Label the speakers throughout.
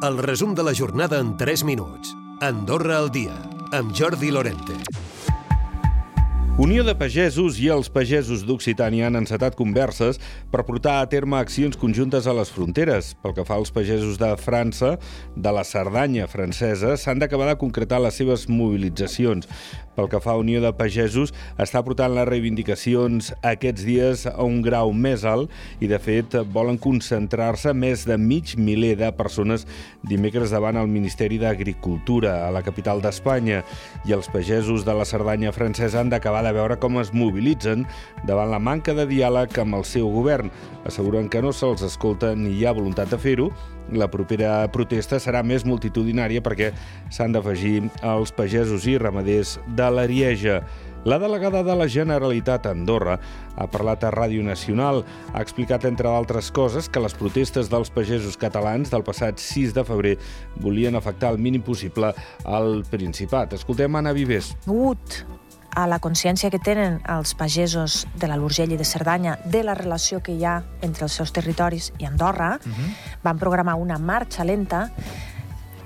Speaker 1: El resum de la jornada en 3 minuts. Andorra al dia, amb Jordi Lorente.
Speaker 2: Unió de Pagesos i els pagesos d'Occitània han encetat converses per portar a terme accions conjuntes a les fronteres. Pel que fa als pagesos de França, de la Cerdanya francesa, s'han d'acabar de concretar les seves mobilitzacions. Pel que fa a Unió de Pagesos, està portant les reivindicacions aquests dies a un grau més alt i, de fet, volen concentrar-se més de mig miler de persones dimecres davant el Ministeri d'Agricultura a la capital d'Espanya. I els pagesos de la Cerdanya francesa han d'acabar de veure com es mobilitzen davant la manca de diàleg amb el seu govern. Asseguren que no se'ls escolta ni hi ha voluntat de fer-ho. La propera protesta serà més multitudinària perquè s'han d'afegir els pagesos i ramaders de l'Arieja. La delegada de la Generalitat a Andorra ha parlat a Ràdio Nacional. Ha explicat, entre d'altres coses, que les protestes dels pagesos catalans del passat 6 de febrer volien afectar el mínim possible al Principat. Escoltem Anna Vives.
Speaker 3: Ut a la consciència que tenen els pagesos de la l'Urgell i de Cerdanya de la relació que hi ha entre els seus territoris i Andorra, uh -huh. van programar una marxa lenta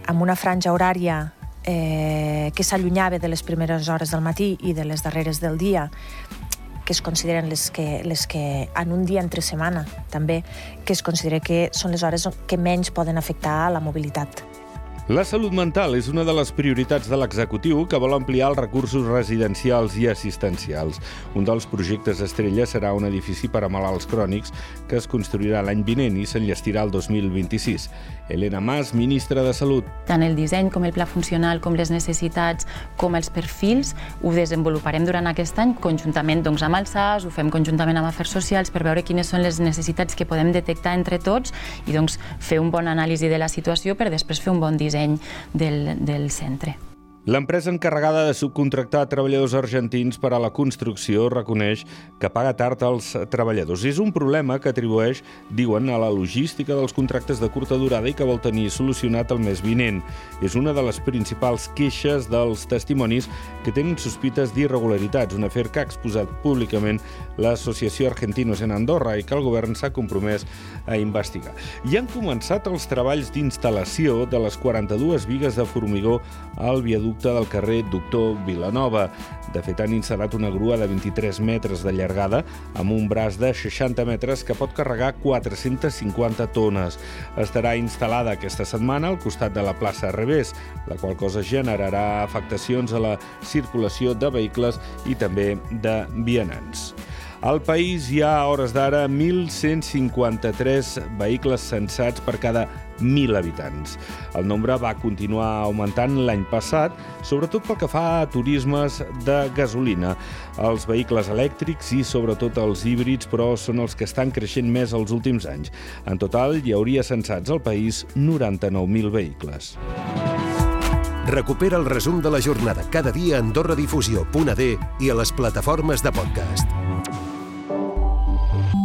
Speaker 3: amb una franja horària eh, que s'allunyava de les primeres hores del matí i de les darreres del dia que es consideren les que, les que en un dia entre setmana també, que es considera que són les hores que menys poden afectar la mobilitat.
Speaker 2: La salut mental és una de les prioritats de l'executiu que vol ampliar els recursos residencials i assistencials. Un dels projectes estrella serà un edifici per a malalts crònics que es construirà l'any vinent i s'enllestirà el 2026. Helena Mas, ministra de Salut.
Speaker 4: Tant el disseny com el pla funcional, com les necessitats, com els perfils, ho desenvoluparem durant aquest any conjuntament doncs, amb el SAS, ho fem conjuntament amb Afers Socials per veure quines són les necessitats que podem detectar entre tots i doncs, fer un bon anàlisi de la situació per després fer un bon disseny disseny del, del centre.
Speaker 2: L'empresa encarregada de subcontractar treballadors argentins per a la construcció reconeix que paga tard als treballadors. És un problema que atribueix, diuen, a la logística dels contractes de curta durada i que vol tenir solucionat el mes vinent. És una de les principals queixes dels testimonis que tenen sospites d'irregularitats, un afer que ha exposat públicament l'Associació Argentinos en Andorra i que el govern s'ha compromès a investigar. I han començat els treballs d'instal·lació de les 42 vigues de formigó al viaducte viaducte del carrer Doctor Vilanova. De fet, han instal·lat una grua de 23 metres de llargada amb un braç de 60 metres que pot carregar 450 tones. Estarà instal·lada aquesta setmana al costat de la plaça Revés, la qual cosa generarà afectacions a la circulació de vehicles i també de vianants. Al país hi ha, a hores d'ara, 1.153 vehicles censats per cada 1.000 habitants. El nombre va continuar augmentant l'any passat, sobretot pel que fa a turismes de gasolina. Els vehicles elèctrics i sobretot els híbrids, però són els que estan creixent més els últims anys. En total, hi hauria censats al país 99.000 vehicles.
Speaker 1: Recupera el resum de la jornada cada dia a AndorraDifusió.d i a les plataformes de podcast. Mm-hmm.